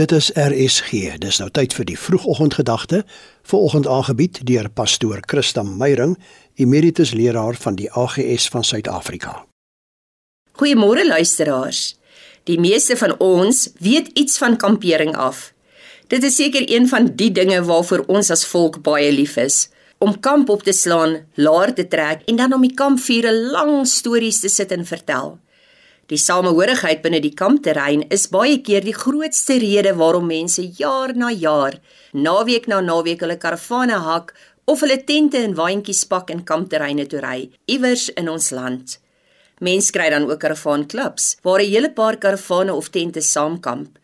Dit is RSG. Dis nou tyd vir die vroegoggendgedagte, vanoggend aangebied deur pastoor Christa Meyring, emeritus leraar van die AGS van Suid-Afrika. Goeiemôre luisteraars. Die meeste van ons weet iets van kampering af. Dit is seker een van die dinge waarvoor ons as volk baie lief is, om kamp op te slaan, laar te trek en dan om die kampvure lang stories te sit en vertel. Die samehorigheid binne die kampterrein is baie keer die grootste rede waarom mense jaar na jaar, naweek na naweek hulle karavane hak of hulle tente en waantjies pak in kampterreine toe ry iewers in ons land. Mense kry dan ook karavaanklubs waar 'n hele paar karavane of tente saamkamp.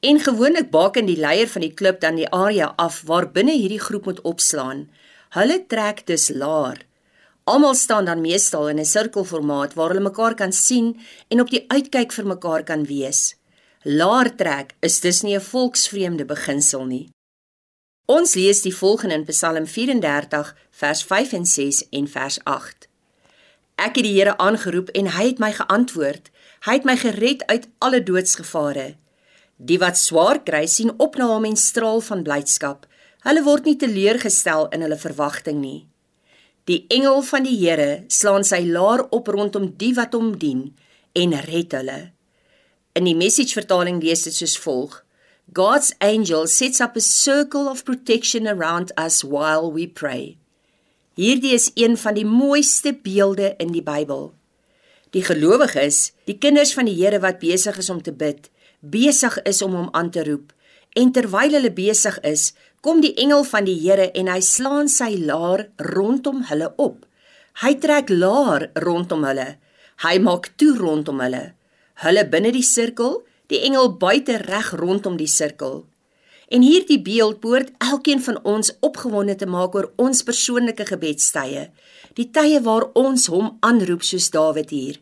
En gewoonlik baken die leier van die klub dan die area af waar binne hierdie groep moet opslaan. Hulle trek dus laer Almal staan dan meestal in 'n sirkelformaat waar hulle mekaar kan sien en op die uitkyk vir mekaar kan wees. Laar trek is dus nie 'n volksvreemde beginsel nie. Ons lees die volgende in Psalm 34 vers 5 en 6 en vers 8. Ek het die Here aangeroep en hy het my geantwoord. Hy het my gered uit alle doodsgevare. Die wat swaar kry, sien op na hom en straal van blydskap. Hulle word nie teleurgestel in hulle verwagting nie. Die engel van die Here slaan sy laar op rondom die wat hom dien en red hulle. In die message vertaling lees dit soos volg: God's angel sets up a circle of protection around us while we pray. Hierdie is een van die mooiste beelde in die Bybel. Die gelowiges, die kinders van die Here wat besig is om te bid, besig is om hom aan te roep, en terwyl hulle besig is, kom die engel van die Here en hy slaan sy laar rondom hulle op. Hy trek laar rondom hulle. Hy maak toe rondom hulle. Hulle binne die sirkel, die engel buite reg rondom die sirkel. En hierdie beeld behoort elkeen van ons opgewonde te maak oor ons persoonlike gebedstye, die tye waar ons hom aanroep soos Dawid hier.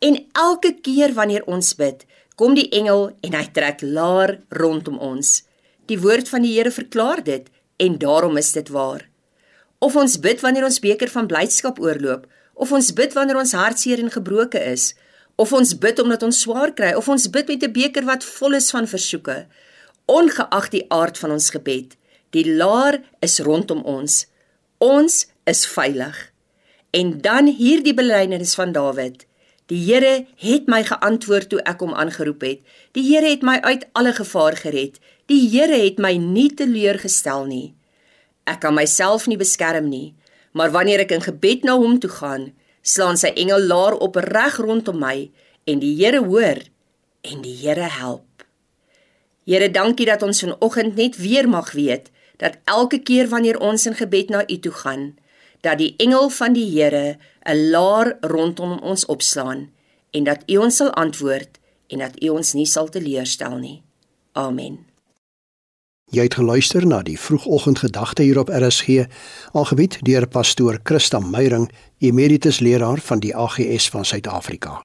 En elke keer wanneer ons bid, kom die engel en hy trek laar rondom ons. Die woord van die Here verklaar dit en daarom is dit waar. Of ons bid wanneer ons beker van blydskap oorloop, of ons bid wanneer ons hartseer en gebroke is, of ons bid omdat ons swaar kry, of ons bid met 'n beker wat vol is van versoeke, ongeag die aard van ons gebed, die laar is rondom ons. Ons is veilig. En dan hierdie belydenis van Dawid. Die Here het my geantwoord toe ek hom aangeroep het. Die Here het my uit alle gevaar gered. Die Here het my nie teleurgestel nie. Ek kan myself nie beskerm nie, maar wanneer ek in gebed na hom toe gaan, slaan sy engel laar op reg rondom my en die Here hoor en die Here help. Here, dankie dat ons vanoggend net weer mag weet dat elke keer wanneer ons in gebed na U toe gaan, dat die engel van die Here 'n laar rondom ons opslaan en dat U ons sal antwoord en dat U ons nie sal teleurstel nie. Amen. Jy het geluister na die vroegoggendgedagte hier op RSG, aangebied deur pastoor Christa Meyring, emeritus leraar van die AGS van Suid-Afrika.